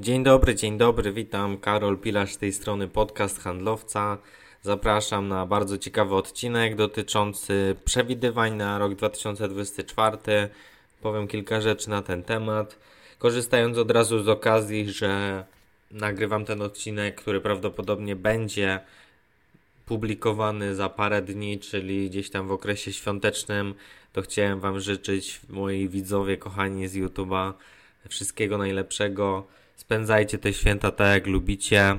Dzień dobry, dzień dobry, witam. Karol Pilarz z tej strony Podcast Handlowca. Zapraszam na bardzo ciekawy odcinek dotyczący przewidywań na rok 2024. Powiem kilka rzeczy na ten temat. Korzystając od razu z okazji, że nagrywam ten odcinek, który prawdopodobnie będzie publikowany za parę dni, czyli gdzieś tam w okresie świątecznym, to chciałem Wam życzyć, moi widzowie kochani z YouTube'a, wszystkiego najlepszego. Spędzajcie te święta tak, jak lubicie.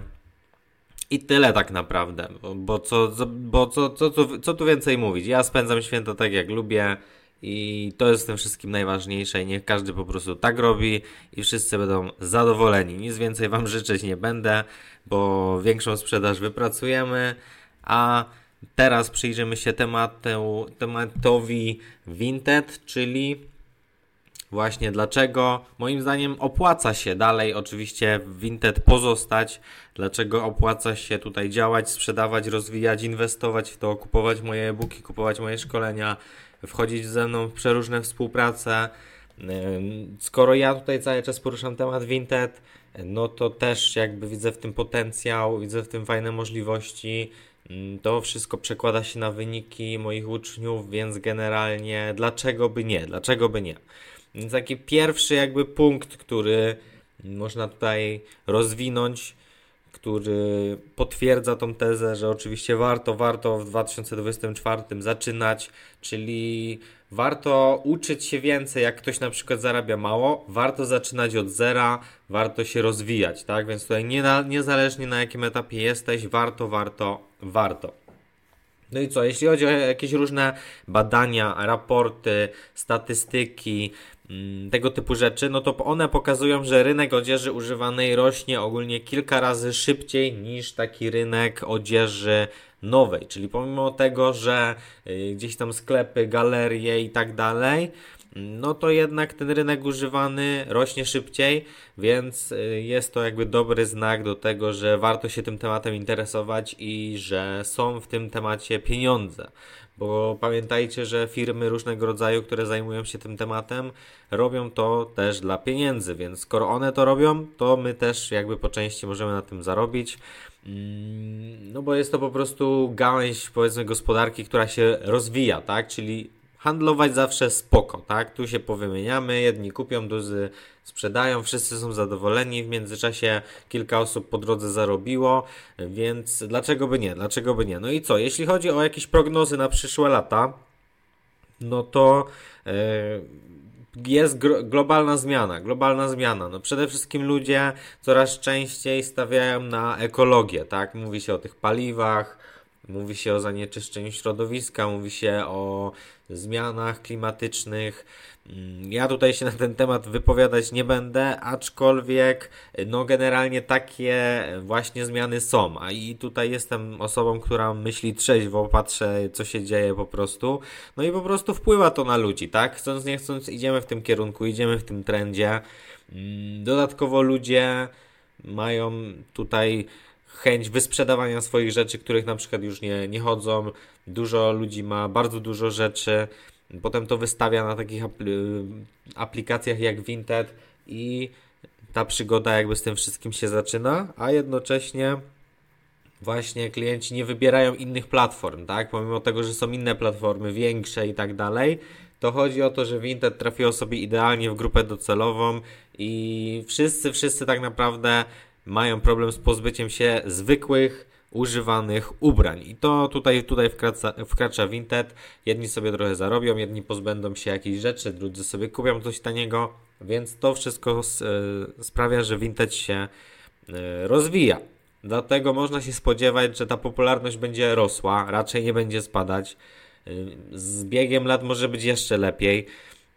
I tyle tak naprawdę, bo, co, bo co, co, co, co tu więcej mówić? Ja spędzam święta tak, jak lubię. I to jest w tym wszystkim najważniejsze i niech każdy po prostu tak robi i wszyscy będą zadowoleni. Nic więcej Wam życzyć nie będę, bo większą sprzedaż wypracujemy, a teraz przyjrzymy się tematu, tematowi Vinted, czyli właśnie dlaczego moim zdaniem opłaca się dalej oczywiście w Vinted pozostać, dlaczego opłaca się tutaj działać, sprzedawać, rozwijać, inwestować w to, kupować moje e-booki, kupować moje szkolenia, wchodzić ze mną w przeróżne współprace. Skoro ja tutaj cały czas poruszam temat Vinted, no to też jakby widzę w tym potencjał, widzę w tym fajne możliwości. To wszystko przekłada się na wyniki moich uczniów, więc generalnie dlaczego by nie? Dlaczego by nie? Więc taki pierwszy jakby punkt, który można tutaj rozwinąć, który potwierdza tą tezę, że oczywiście warto, warto w 2024 zaczynać, czyli warto uczyć się więcej, jak ktoś na przykład zarabia mało, warto zaczynać od zera, warto się rozwijać, tak? Więc tutaj nie na, niezależnie na jakim etapie jesteś, warto, warto, warto. No i co, jeśli chodzi o jakieś różne badania, raporty, statystyki, tego typu rzeczy, no to one pokazują, że rynek odzieży używanej rośnie ogólnie kilka razy szybciej niż taki rynek odzieży nowej. Czyli pomimo tego, że y, gdzieś tam sklepy, galerie i tak dalej, no to jednak ten rynek używany rośnie szybciej, więc y, jest to jakby dobry znak do tego, że warto się tym tematem interesować i że są w tym temacie pieniądze. Bo pamiętajcie, że firmy różnego rodzaju, które zajmują się tym tematem, robią to też dla pieniędzy, więc skoro one to robią, to my też jakby po części możemy na tym zarobić. Mm, no bo jest to po prostu gałęź powiedzmy gospodarki, która się rozwija, tak? Czyli handlować zawsze spoko, tak? Tu się powymieniamy, jedni kupią, drudzy sprzedają, wszyscy są zadowoleni, w międzyczasie kilka osób po drodze zarobiło, więc dlaczego by nie? Dlaczego by nie? No i co? Jeśli chodzi o jakieś prognozy na przyszłe lata, no to yy, jest globalna zmiana, globalna zmiana. No przede wszystkim ludzie coraz częściej stawiają na ekologię, tak? Mówi się o tych paliwach, mówi się o zanieczyszczeniu środowiska, mówi się o zmianach klimatycznych. Mm, ja tutaj się na ten temat wypowiadać nie będę, aczkolwiek no generalnie takie właśnie zmiany są. A i tutaj jestem osobą, która myśli trzeźwo, patrzę co się dzieje po prostu. No i po prostu wpływa to na ludzi, tak? Chcąc nie chcąc idziemy w tym kierunku, idziemy w tym trendzie. Mm, dodatkowo ludzie mają tutaj chęć wysprzedawania swoich rzeczy, których na przykład już nie, nie chodzą. Dużo ludzi ma bardzo dużo rzeczy, potem to wystawia na takich aplikacjach jak Vinted i ta przygoda jakby z tym wszystkim się zaczyna, a jednocześnie właśnie klienci nie wybierają innych platform, tak? Pomimo tego, że są inne platformy większe i tak dalej, to chodzi o to, że Vinted trafiło sobie idealnie w grupę docelową i wszyscy, wszyscy tak naprawdę mają problem z pozbyciem się zwykłych, używanych ubrań. I to tutaj, tutaj wkracza, wkracza Vinted. Jedni sobie trochę zarobią, jedni pozbędą się jakichś rzeczy, drudzy sobie kupią coś taniego, więc to wszystko e, sprawia, że Vinted się e, rozwija. Dlatego można się spodziewać, że ta popularność będzie rosła, raczej nie będzie spadać. E, z biegiem lat może być jeszcze lepiej.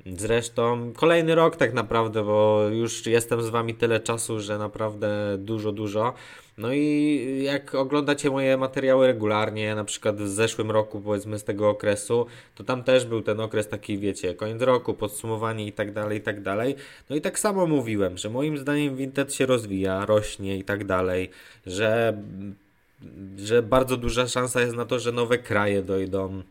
Zresztą kolejny rok tak naprawdę, bo już jestem z wami tyle czasu, że naprawdę dużo, dużo. No i jak oglądacie moje materiały regularnie, na przykład w zeszłym roku, powiedzmy z tego okresu, to tam też był ten okres taki, wiecie, koniec roku, podsumowanie i tak dalej, i tak dalej. No i tak samo mówiłem, że moim zdaniem Vinted się rozwija, rośnie i tak dalej, że, że bardzo duża szansa jest na to, że nowe kraje dojdą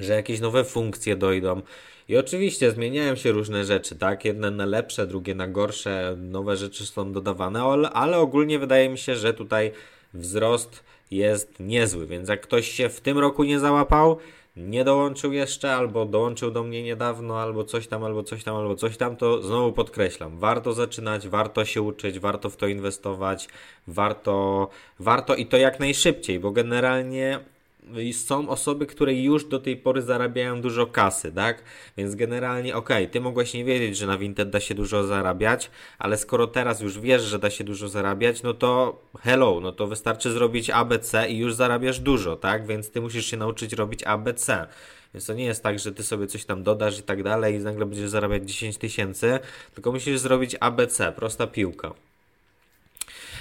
że jakieś nowe funkcje dojdą. I oczywiście zmieniają się różne rzeczy, tak? Jedne na lepsze, drugie na gorsze, nowe rzeczy są dodawane, ale, ogólnie wydaje mi się, że tutaj wzrost jest niezły, więc jak ktoś się w tym roku nie załapał, nie dołączył jeszcze, albo dołączył do mnie niedawno, albo coś tam, albo coś tam, albo coś tam, to znowu podkreślam, warto zaczynać, warto się uczyć, warto w to inwestować, warto, warto i to jak najszybciej, bo generalnie są osoby, które już do tej pory zarabiają dużo kasy, tak? Więc generalnie, ok, ty mogłeś nie wiedzieć, że na Vinted da się dużo zarabiać, ale skoro teraz już wiesz, że da się dużo zarabiać, no to hello, no to wystarczy zrobić ABC i już zarabiasz dużo, tak? Więc ty musisz się nauczyć robić ABC. Więc to nie jest tak, że ty sobie coś tam dodasz i tak dalej i nagle będziesz zarabiać 10 tysięcy, tylko musisz zrobić ABC, prosta piłka.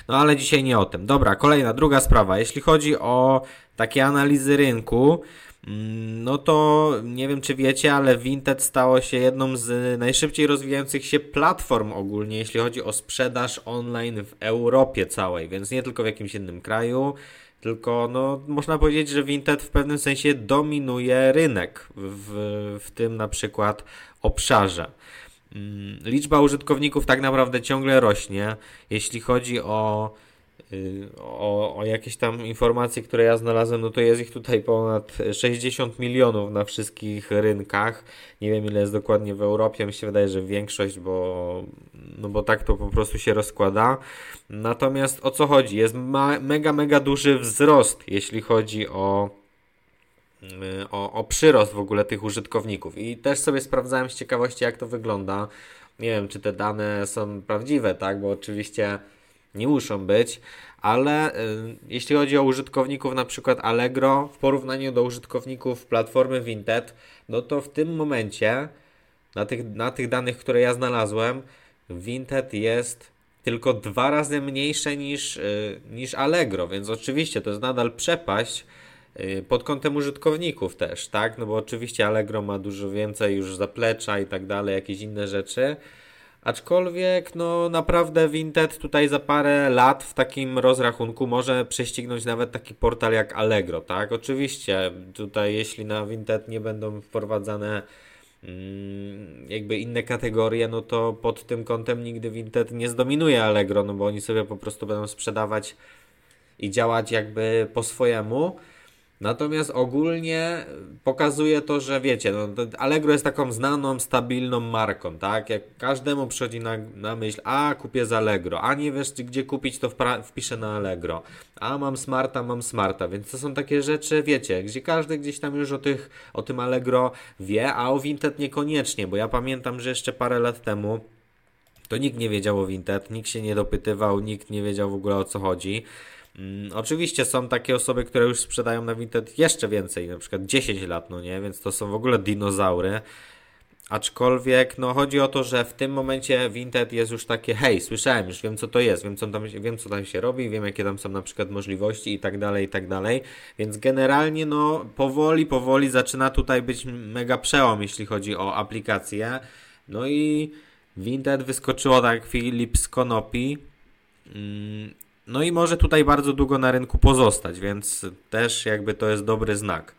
No ale dzisiaj nie o tym. Dobra, kolejna, druga sprawa. Jeśli chodzi o takie analizy rynku, mm, no to nie wiem czy wiecie, ale Vinted stało się jedną z najszybciej rozwijających się platform ogólnie, jeśli chodzi o sprzedaż online w Europie całej, więc nie tylko w jakimś innym kraju, tylko no, można powiedzieć, że Vinted w pewnym sensie dominuje rynek w, w tym na przykład obszarze. Mm, liczba użytkowników tak naprawdę ciągle rośnie. Jeśli chodzi o, y, o, o jakieś tam informacje, które ja znalazłem, no to jest ich tutaj ponad 60 milionów na wszystkich rynkach. Nie wiem ile jest dokładnie w Europie, mi się wydaje, że większość, bo, no bo tak to po prostu się rozkłada. Natomiast o co chodzi? Jest ma, mega, mega duży wzrost, jeśli chodzi o o, o przyrost w ogóle tych użytkowników. I też sobie sprawdzałem z ciekawości, jak to wygląda. Nie wiem, czy te dane są prawdziwe, tak? Bo oczywiście nie muszą być, ale y, jeśli chodzi o użytkowników na przykład Allegro w porównaniu do użytkowników platformy Vinted, no to w tym momencie na tych, na tych danych, które ja znalazłem, Vinted jest tylko dwa razy mniejsze niż, y, niż Allegro, więc oczywiście to jest nadal przepaść, Y, pod kątem użytkowników też, tak? No bo oczywiście Allegro ma dużo więcej już zaplecza i tak dalej, jakieś inne rzeczy. Aczkolwiek, no naprawdę Vinted tutaj za parę lat w takim rozrachunku może prześcignąć nawet taki portal jak Allegro, tak? Oczywiście tutaj jeśli na Vinted nie będą wprowadzane mm, jakby inne kategorie, no to pod tym kątem nigdy Vinted nie zdominuje Allegro, no bo oni sobie po prostu będą sprzedawać i działać jakby po swojemu. Natomiast ogólnie pokazuje to, że wiecie, no, Allegro jest taką znaną, stabilną marką, tak? Jak każdemu przychodzi na, na myśl, a kupię z Allegro, a nie wiesz gdzie kupić, to wpiszę na Allegro, a mam Smarta, mam Smarta, więc to są takie rzeczy, wiecie, gdzie każdy gdzieś tam już o, tych, o tym Allegro wie, a o Vinted niekoniecznie, bo ja pamiętam, że jeszcze parę lat temu to nikt nie wiedział o Vinted, nikt się nie dopytywał, nikt nie wiedział w ogóle o co chodzi. Mm, oczywiście są takie osoby, które już sprzedają na Vinted jeszcze więcej, na przykład 10 lat, no nie, więc to są w ogóle dinozaury. Aczkolwiek, no chodzi o to, że w tym momencie Vinted jest już takie, hej, słyszałem już, wiem co to jest, wiem co tam, wiem co tam się robi, wiem jakie tam są na przykład możliwości i tak dalej, i tak dalej. Więc generalnie, no powoli, powoli zaczyna tutaj być mega przełom, jeśli chodzi o aplikację. No i Vinted wyskoczyło tak Filip z Konopi. Mm, no i może tutaj bardzo długo na rynku pozostać, więc też jakby to jest dobry znak.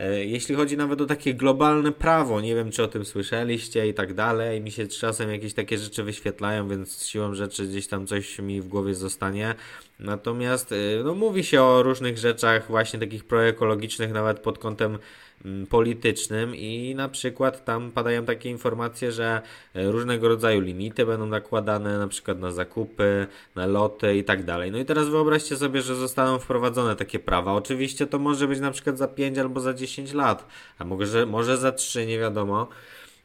E, jeśli chodzi nawet o takie globalne prawo, nie wiem czy o tym słyszeliście i tak dalej, mi się czasem jakieś takie rzeczy wyświetlają, więc siłą rzeczy gdzieś tam coś mi w głowie zostanie. Natomiast e, no, mówi się o różnych rzeczach właśnie takich proekologicznych nawet pod kątem politycznym i na przykład tam padają takie informacje, że e, różnego rodzaju limity będą nakładane na przykład na zakupy, na loty i tak dalej. No i teraz wyobraźcie sobie, że zostaną wprowadzone takie prawa. Oczywiście to może być na przykład za 5 albo za 10 lat, a może, może za 3, nie wiadomo.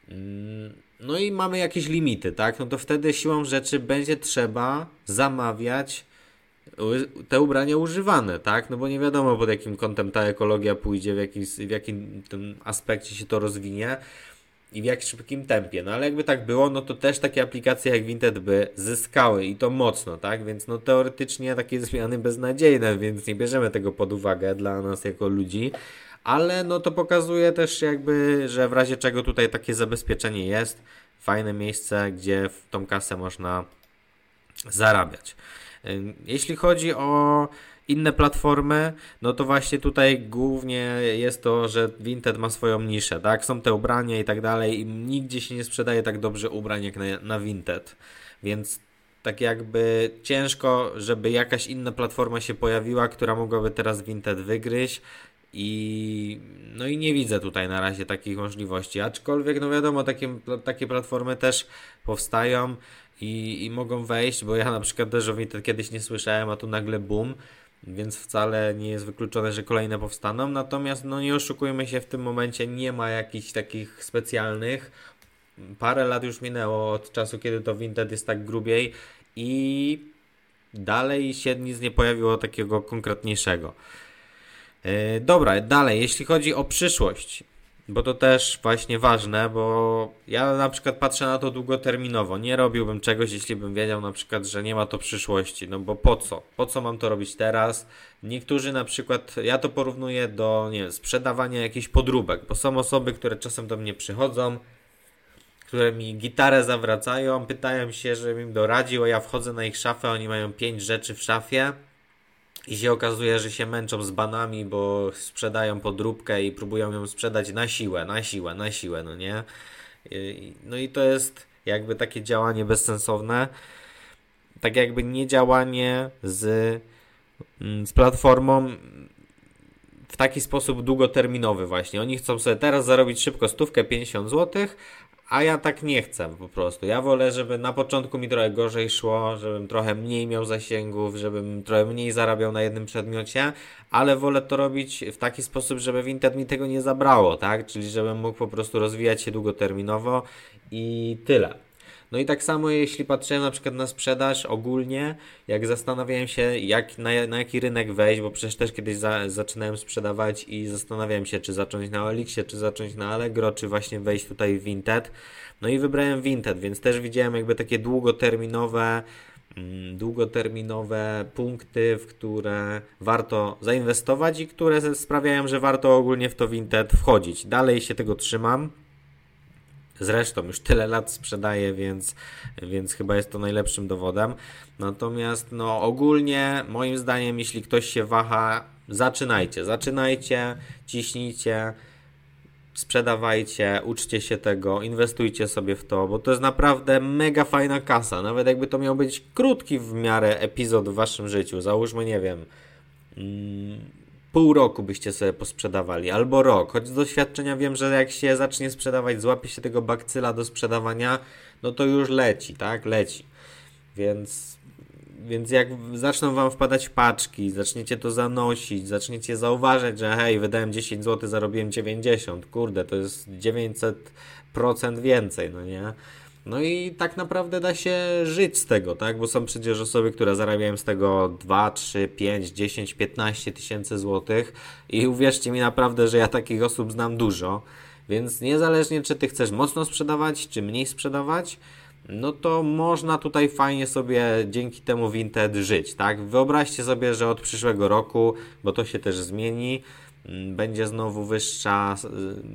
Mm, no i mamy jakieś limity, tak? No to wtedy siłą rzeczy będzie trzeba zamawiać te ubrania używane, tak? No bo nie wiadomo pod jakim kątem ta ekologia pójdzie, w, jakim, w jakim tym aspekcie się to rozwinie i w jak szybkim tempie. No ale jakby tak było, no to też takie aplikacje jak Vinted by zyskały i to mocno, tak? Więc no teoretycznie takie zmiany beznadziejne, więc nie bierzemy tego pod uwagę dla nas jako ludzi. Ale no to pokazuje też jakby, że w razie czego tutaj takie zabezpieczenie jest. Fajne miejsce, gdzie w tą kasę można zarabiać. Jeśli chodzi o inne platformy, no to właśnie tutaj głównie jest to, że Vinted ma swoją niszę, tak? Są te ubrania i tak dalej i nigdzie się nie sprzedaje tak dobrze ubrań jak na, na Vinted. Więc tak jakby ciężko, żeby jakaś inna platforma się pojawiła, która mogłaby teraz Vinted wygryźć. I no i nie widzę tutaj na razie takich możliwości. Aczkolwiek, no wiadomo, takie, takie platformy też powstają i, i mogą wejść, bo ja na przykład też o Vinted kiedyś nie słyszałem, a tu nagle boom, więc wcale nie jest wykluczone, że kolejne powstaną. Natomiast no nie oszukujmy się, w tym momencie nie ma jakichś takich specjalnych. Parę lat już minęło od czasu, kiedy to Vinted jest tak grubiej i dalej się nic nie pojawiło takiego konkretniejszego. Yy, dobra, dalej, jeśli chodzi o przyszłość, bo to też właśnie ważne, bo ja na przykład patrzę na to długoterminowo. Nie robiłbym czegoś, jeśli bym wiedział na przykład, że nie ma to przyszłości. No bo po co? Po co mam to robić teraz? Niektórzy na przykład, ja to porównuję do, nie wiem, sprzedawania jakichś podróbek, bo są osoby, które czasem do mnie przychodzą, które mi gitarę zawracają, pytają się, żebym im doradził, a ja wchodzę na ich szafę, oni mają pięć rzeczy w szafie i się okazuje, że się męczą z banami, bo sprzedają podróbkę i próbują ją sprzedać na siłę, na siłę, na siłę, no nie? No i to jest jakby takie działanie bezsensowne. Tak jakby nie działanie z, mm, z platformą w taki sposób długoterminowy właśnie. Oni chcą sobie teraz zarobić szybko stówkę 50 zł, a ja tak nie chcę po prostu. Ja wolę, żeby na początku mi trochę gorzej szło, żebym trochę mniej miał zasięgów, żebym trochę mniej zarabiał na jednym przedmiocie, ale wolę to robić w taki sposób, żeby Vinted mi tego nie zabrało, tak? Czyli żebym mógł po prostu rozwijać się długoterminowo i tyle. No i tak samo jeśli patrzyłem na przykład na sprzedaż ogólnie, jak zastanawiałem się jak, na, na jaki rynek wejść, bo przecież też kiedyś za, zaczynałem sprzedawać i zastanawiałem się czy zacząć na Elixie, czy zacząć na Allegro, czy właśnie wejść tutaj w Vinted. No i wybrałem Vinted, więc też widziałem jakby takie długoterminowe mm, długoterminowe punkty, w które warto zainwestować i które sprawiają, że warto ogólnie w to Vinted wchodzić. Dalej się tego trzymam. Zresztą już tyle lat sprzedaję, więc, więc chyba jest to najlepszym dowodem. Natomiast no, ogólnie moim zdaniem, jeśli ktoś się waha, zaczynajcie, zaczynajcie, ciśnijcie, sprzedawajcie, uczcie się tego, inwestujcie sobie w to, bo to jest naprawdę mega fajna kasa. Nawet jakby to miał być krótki w miarę epizod w waszym życiu, załóżmy, nie wiem. Mm, pół roku byście sobie posprzedawali, albo rok. Choć z doświadczenia wiem, że jak się zacznie sprzedawać, złapie się tego bakcyla do sprzedawania, no to już leci, tak? Leci. Więc, więc jak zaczną wam wpadać paczki, zaczniecie to zanosić, zaczniecie zauważać, że hej, wydałem 10 zł, zarobiłem 90, kurde, to jest 900% więcej, no nie? No i tak naprawdę da się żyć z tego, tak? Bo są przecież osoby, które zarabiają z tego 2, 3, 5, 10, 15 tysięcy złotych i uwierzcie mi naprawdę, że ja takich osób znam dużo. Więc niezależnie czy ty chcesz mocno sprzedawać, czy mniej sprzedawać, no to można tutaj fajnie sobie dzięki temu Vinted żyć, tak? Wyobraźcie sobie, że od przyszłego roku, bo to się też zmieni, Mm, będzie znowu wyższa,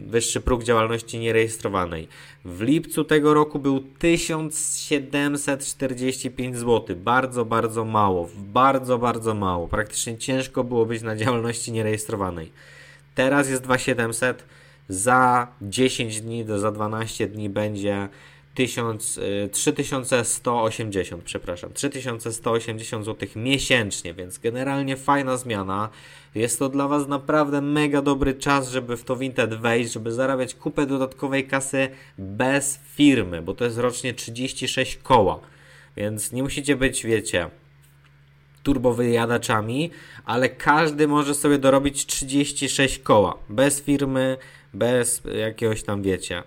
wyższy próg działalności nierejestrowanej. W lipcu tego roku był 1745 zł. Bardzo, bardzo mało. Bardzo, bardzo mało. Praktycznie ciężko było być na działalności nierejestrowanej. Teraz jest 2700. Za 10 dni, za 12 dni będzie 1000, 3180, przepraszam, 3180 zł miesięcznie, więc generalnie fajna zmiana. Jest to dla Was naprawdę mega dobry czas, żeby w to Vinted wejść, żeby zarabiać kupę dodatkowej kasy bez firmy, bo to jest rocznie 36 koła. Więc nie musicie być, wiecie, turbowyjadaczami, ale każdy może sobie dorobić 36 koła. Bez firmy, bez jakiegoś tam, wiecie,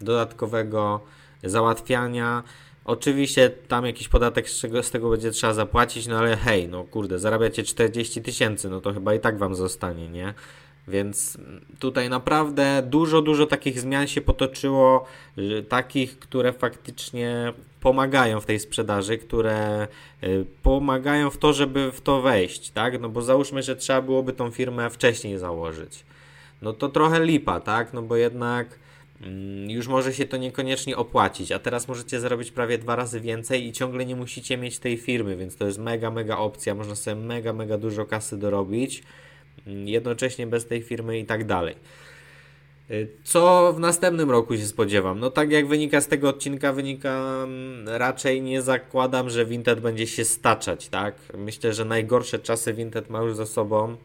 dodatkowego załatwiania. Oczywiście tam jakiś podatek z, czego, z tego będzie trzeba zapłacić, no ale hej, no kurde, zarabiacie 40 tysięcy, no to chyba i tak wam zostanie, nie? Więc tutaj naprawdę dużo, dużo takich zmian się potoczyło, takich, które faktycznie pomagają w tej sprzedaży, które y, pomagają w to, żeby w to wejść, tak? No bo załóżmy, że trzeba byłoby tą firmę wcześniej założyć. No to trochę lipa, tak? No bo jednak już może się to niekoniecznie opłacić, a teraz możecie zarobić prawie dwa razy więcej i ciągle nie musicie mieć tej firmy, więc to jest mega, mega opcja, można sobie mega, mega dużo kasy dorobić, mm, jednocześnie bez tej firmy i tak dalej. Y, co w następnym roku się spodziewam? No tak jak wynika z tego odcinka, wynika mm, raczej nie zakładam, że Vinted będzie się staczać, tak? Myślę, że najgorsze czasy Vinted ma już za sobą.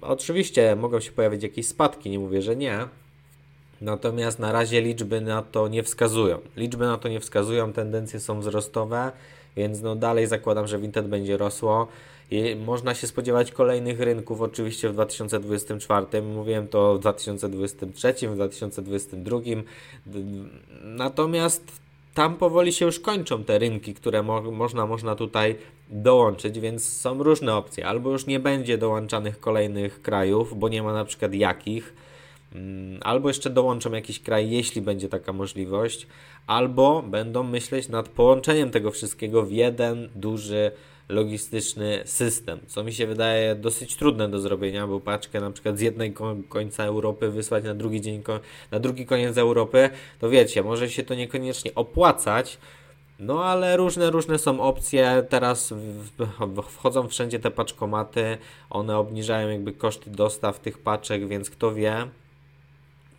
Oczywiście mogą się pojawić jakieś spadki, nie mówię, że nie. Natomiast na razie liczby na to nie wskazują. Liczby na to nie wskazują, tendencje są wzrostowe, więc no dalej zakładam, że Vinted będzie rosło. I można się spodziewać kolejnych rynków, oczywiście w 2024. Mówiłem to w 2023, w 2022. Natomiast tam powoli się już kończą te rynki, które mo można, można tutaj dołączyć, więc są różne opcje. Albo już nie będzie dołączanych kolejnych krajów, bo nie ma na przykład jakich, albo jeszcze dołączą jakiś kraj, jeśli będzie taka możliwość, albo będą myśleć nad połączeniem tego wszystkiego w jeden duży logistyczny system, co mi się wydaje dosyć trudne do zrobienia, bo paczkę na przykład z jednej końca Europy wysłać na drugi dzień, na drugi koniec Europy, to wiecie, może się to niekoniecznie opłacać, no ale różne, różne są opcje. Teraz wchodzą wszędzie te paczkomaty, one obniżają jakby koszty dostaw tych paczek, więc kto wie,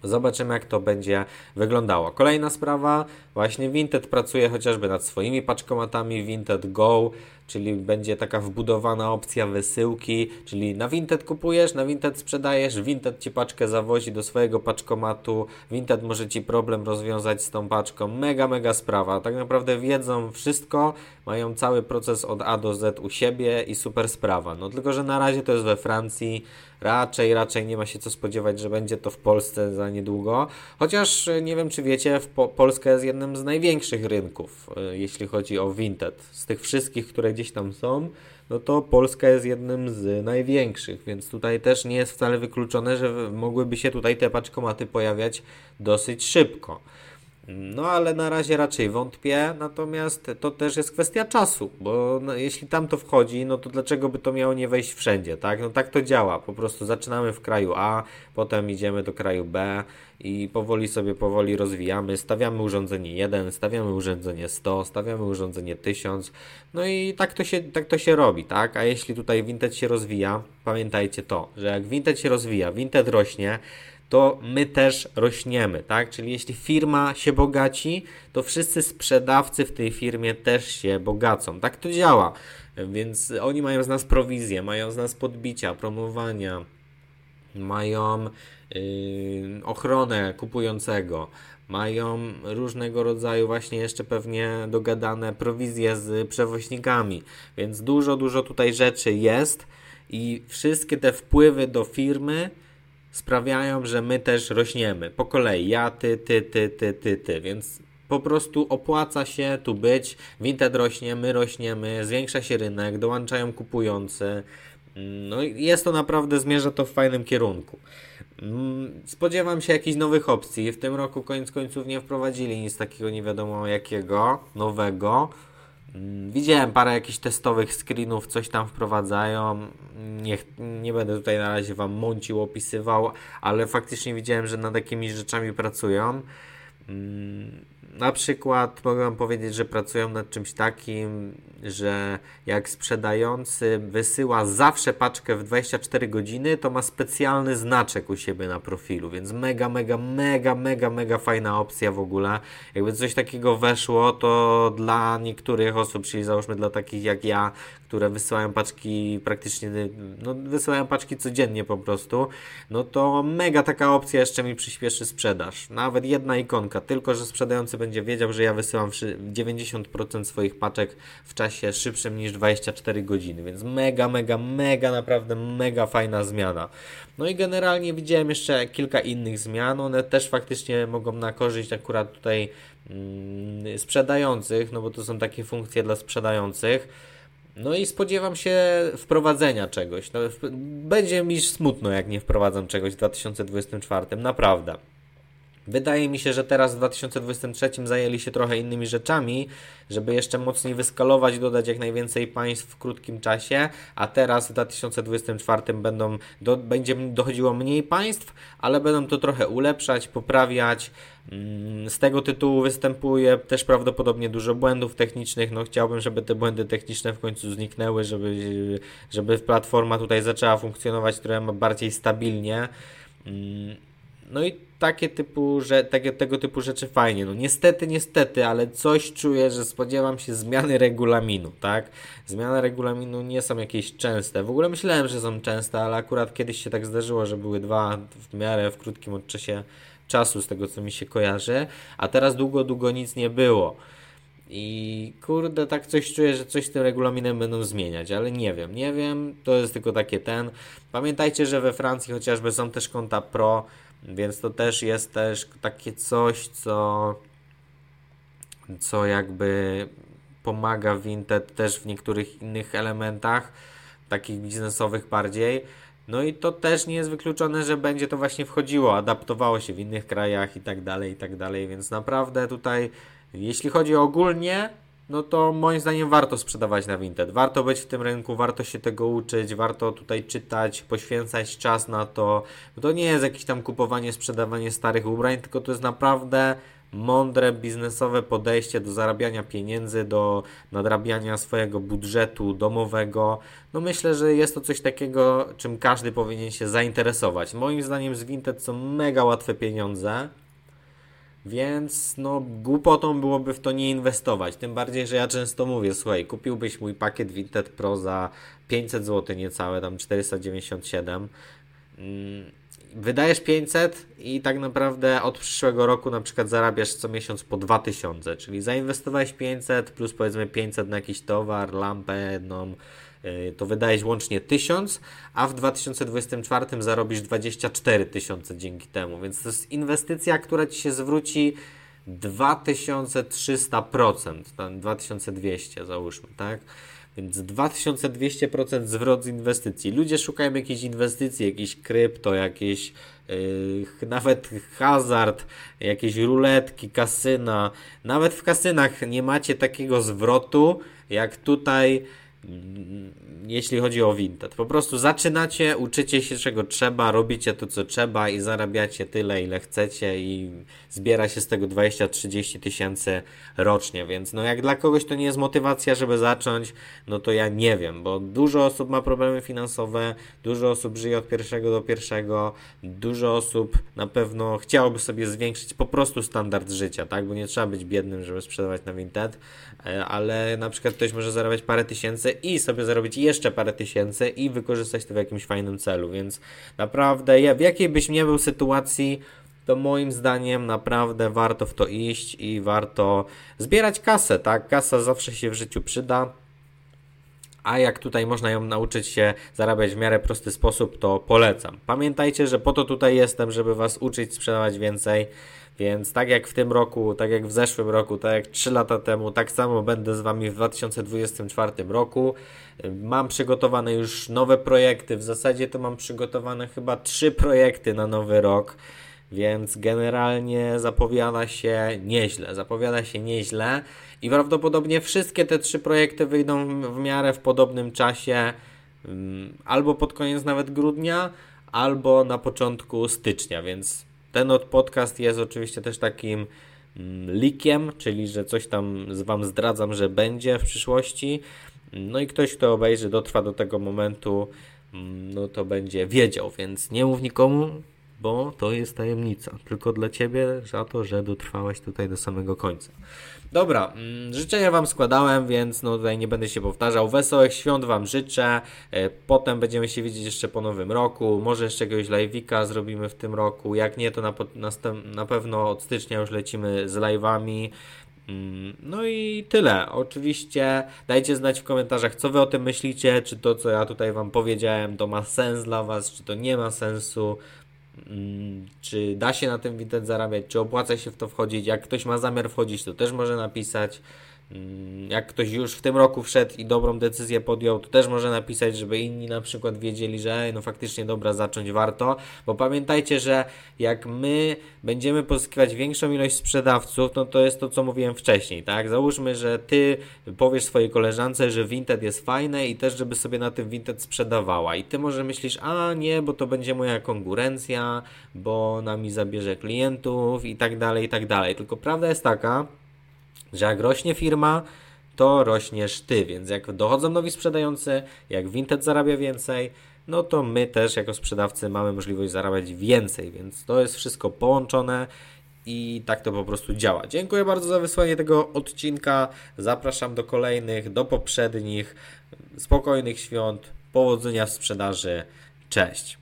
Zobaczymy, jak to będzie wyglądało. Kolejna sprawa, właśnie Vinted pracuje chociażby nad swoimi paczkomatami. Vinted Go, czyli będzie taka wbudowana opcja wysyłki, czyli na Vinted kupujesz, na Vinted sprzedajesz, Vinted Ci paczkę zawozi do swojego paczkomatu, Vinted może Ci problem rozwiązać z tą paczką. Mega, mega sprawa. Tak naprawdę wiedzą wszystko, mają cały proces od A do Z u siebie i super sprawa. No tylko, że na razie to jest we Francji, raczej, raczej nie ma się co spodziewać, że będzie to w Polsce za niedługo. Chociaż nie wiem, czy wiecie, po Polska jest jednym z największych rynków, e, jeśli chodzi o Vinted. Z tych wszystkich, które gdzieś tam są, no to Polska jest jednym z największych, więc tutaj też nie jest wcale wykluczone, że mogłyby się tutaj te paczkomaty pojawiać dosyć szybko. No ale na razie raczej wątpię, natomiast to też jest kwestia czasu, bo no, jeśli tam to wchodzi, no to dlaczego by to miało nie wejść wszędzie, tak? No tak to działa, po prostu zaczynamy w kraju A, potem idziemy do kraju B i powoli sobie, powoli rozwijamy, stawiamy urządzenie 1, stawiamy urządzenie 100, stawiamy urządzenie 1000, no i tak to się, tak to się robi, tak? A jeśli tutaj Vinted się rozwija, pamiętajcie to, że jak Vinted się rozwija, Vinted rośnie, to my też rośniemy, tak? Czyli jeśli firma się bogaci, to wszyscy sprzedawcy w tej firmie też się bogacą. Tak to działa. Więc oni mają z nas prowizję, mają z nas podbicia, promowania, mają yy, ochronę kupującego, mają różnego rodzaju właśnie jeszcze pewnie dogadane prowizje z przewoźnikami, więc dużo, dużo tutaj rzeczy jest i wszystkie te wpływy do firmy sprawiają, że my też rośniemy. Po kolei ja, ty, ty, ty, ty, ty, ty, więc po prostu opłaca się tu być. Vinted rośnie, my rośniemy, zwiększa się rynek, dołączają kupujący. No jest to naprawdę, zmierza to w fajnym kierunku. Mm, spodziewam się jakichś nowych opcji. W tym roku koniec końców nie wprowadzili nic takiego nie wiadomo jakiego, nowego. Mm, widziałem parę jakichś testowych screenów, coś tam wprowadzają. Nie, nie będę tutaj na razie Wam mącił, opisywał, ale faktycznie widziałem, że nad jakimiś rzeczami pracują. Na przykład mogę Wam powiedzieć, że pracują nad czymś takim, że jak sprzedający wysyła zawsze paczkę w 24 godziny, to ma specjalny znaczek u siebie na profilu, więc mega, mega, mega, mega, mega fajna opcja w ogóle. Jakby coś takiego weszło, to dla niektórych osób, czyli załóżmy dla takich jak ja, które wysyłają paczki praktycznie, no wysyłają paczki codziennie po prostu, no to mega taka opcja jeszcze mi przyspieszy sprzedaż. Nawet jedna ikonka, tylko że sprzedający będzie wiedział, że ja wysyłam 90% swoich paczek w czasie szybszym niż 24 godziny, więc mega, mega, mega, naprawdę mega fajna zmiana. No i generalnie widziałem jeszcze kilka innych zmian, one też faktycznie mogą na korzyść akurat tutaj mm, sprzedających, no bo to są takie funkcje dla sprzedających. No i spodziewam się wprowadzenia czegoś. No, będzie mi smutno, jak nie wprowadzam czegoś w 2024, naprawdę. Wydaje mi się, że teraz w 2023 zajęli się trochę innymi rzeczami, żeby jeszcze mocniej wyskalować, dodać jak najwięcej państw w krótkim czasie, a teraz w 2024 będą, do, będzie dochodziło mniej państw, ale będą to trochę ulepszać, poprawiać. Mm, z tego tytułu występuje też prawdopodobnie dużo błędów technicznych. No chciałbym, żeby te błędy techniczne w końcu zniknęły, żeby, żeby platforma tutaj zaczęła funkcjonować trochę bardziej stabilnie. No i takie typu, że, takie, tego typu rzeczy fajnie. No niestety, niestety, ale coś czuję, że spodziewam się zmiany regulaminu, tak? Zmiany regulaminu nie są jakieś częste. W ogóle myślałem, że są częste, ale akurat kiedyś się tak zdarzyło, że były dwa w miarę w krótkim odczasie czasu, z tego co mi się kojarzy, a teraz długo, długo nic nie było. I kurde, tak coś czuję, że coś z tym regulaminem będą zmieniać, ale nie wiem, nie wiem, to jest tylko takie ten. Pamiętajcie, że we Francji chociażby są też konta pro, więc to też jest też takie coś, co, co jakby pomaga Vinted też w niektórych innych elementach, takich biznesowych bardziej. No i to też nie jest wykluczone, że będzie to właśnie wchodziło, adaptowało się w innych krajach i tak dalej, i tak dalej, więc naprawdę tutaj, jeśli chodzi ogólnie, no to moim zdaniem warto sprzedawać na Vinted. Warto być w tym rynku, warto się tego uczyć, warto tutaj czytać, poświęcać czas na to. To nie jest jakieś tam kupowanie, sprzedawanie starych ubrań, tylko to jest naprawdę mądre biznesowe podejście do zarabiania pieniędzy, do nadrabiania swojego budżetu domowego. No myślę, że jest to coś takiego, czym każdy powinien się zainteresować. Moim zdaniem z Vinted są mega łatwe pieniądze. Więc no głupotą byłoby w to nie inwestować. Tym bardziej, że ja często mówię, słuchaj, kupiłbyś mój pakiet Vinted Pro za 500 zł niecałe, tam 497. Mm, wydajesz 500 i tak naprawdę od przyszłego roku na przykład zarabiasz co miesiąc po 2000, czyli zainwestowałeś 500 plus powiedzmy 500 na jakiś towar, lampę jedną, Y, to wydajesz łącznie 1000, a w 2024 zarobisz 24 tysiące dzięki temu. Więc to jest inwestycja, która ci się zwróci 2300%, 2200 załóżmy, tak? Więc 2200% zwrot z inwestycji. Ludzie szukają jakiejś inwestycji, jakieś krypto, jakieś yy, nawet hazard, jakieś ruletki, kasyna. Nawet w kasynach nie macie takiego zwrotu, jak tutaj jeśli chodzi o Vinted. Po prostu zaczynacie, uczycie się czego trzeba, robicie to co trzeba i zarabiacie tyle ile chcecie i zbiera się z tego 20-30 tysięcy rocznie, więc no jak dla kogoś to nie jest motywacja, żeby zacząć, no to ja nie wiem, bo dużo osób ma problemy finansowe, dużo osób żyje od pierwszego do pierwszego, dużo osób na pewno chciałoby sobie zwiększyć po prostu standard życia, tak, bo nie trzeba być biednym, żeby sprzedawać na Vinted, e, ale na przykład ktoś może zarabiać parę tysięcy i sobie zarobić jeszcze parę tysięcy i wykorzystać to w jakimś fajnym celu, więc naprawdę ja, w jakiej byś nie był sytuacji, to moim zdaniem naprawdę warto w to iść i warto zbierać kasę, tak? Kasa zawsze się w życiu przyda. A jak tutaj można ją nauczyć się zarabiać w miarę prosty sposób, to polecam. Pamiętajcie, że po to tutaj jestem, żeby Was uczyć sprzedawać więcej. Więc tak jak w tym roku, tak jak w zeszłym roku, tak jak 3 lata temu, tak samo będę z Wami w 2024 roku. Mam przygotowane już nowe projekty. W zasadzie to mam przygotowane chyba 3 projekty na nowy rok. Więc generalnie zapowiada się nieźle. Zapowiada się nieźle i prawdopodobnie wszystkie te trzy projekty wyjdą w miarę w podobnym czasie, mm, albo pod koniec nawet grudnia, albo na początku stycznia, więc ten podcast jest oczywiście też takim mm, likiem, czyli że coś tam z Wam zdradzam, że będzie w przyszłości. No i ktoś, kto obejrzy, dotrwa do tego momentu, mm, no to będzie wiedział, więc nie mów nikomu, bo to jest tajemnica. Tylko dla Ciebie za to, że dotrwałeś tutaj do samego końca. Dobra, mm, życzenia Wam składałem, więc no tutaj nie będę się powtarzał. Wesołych świąt Wam życzę. E, potem będziemy się widzieć jeszcze po nowym roku. Może jeszcze jakiegoś live'ika zrobimy w tym roku. Jak nie, to na, na pewno od stycznia już lecimy z live'ami. Mm, no i tyle. Oczywiście dajcie znać w komentarzach, co wy o tym myślicie, czy to, co ja tutaj wam powiedziałem, to ma sens dla was, czy to nie ma sensu. Mm, czy da się na tym Vinted zarabiać, czy opłaca się w to wchodzić. Jak ktoś ma zamiar wchodzić, to też może napisać. Mm, jak ktoś już w tym roku wszedł i dobrą decyzję podjął, to też może napisać, żeby inni na przykład wiedzieli, że no faktycznie dobra, zacząć warto, bo pamiętajcie, że jak my będziemy pozyskiwać większą ilość sprzedawców, no to jest to, co mówiłem wcześniej, tak? Załóżmy, że ty powiesz swojej koleżance, że Vinted jest fajne i też, żeby sobie na tym Vinted sprzedawała i ty może myślisz, a nie, bo to będzie moja konkurencja, bo ona mi zabierze klientów i tak dalej, i tak dalej. Tylko prawda jest taka, że jak rośnie firma, to rośniesz ty, więc jak dochodzą nowi sprzedający, jak Vinted zarabia więcej, no to my też jako sprzedawcy mamy możliwość zarabiać więcej, więc to jest wszystko połączone i tak to po prostu działa. Dziękuję bardzo za wysłanie tego odcinka. Zapraszam do kolejnych, do poprzednich. Spokojnych świąt, powodzenia w sprzedaży. Cześć.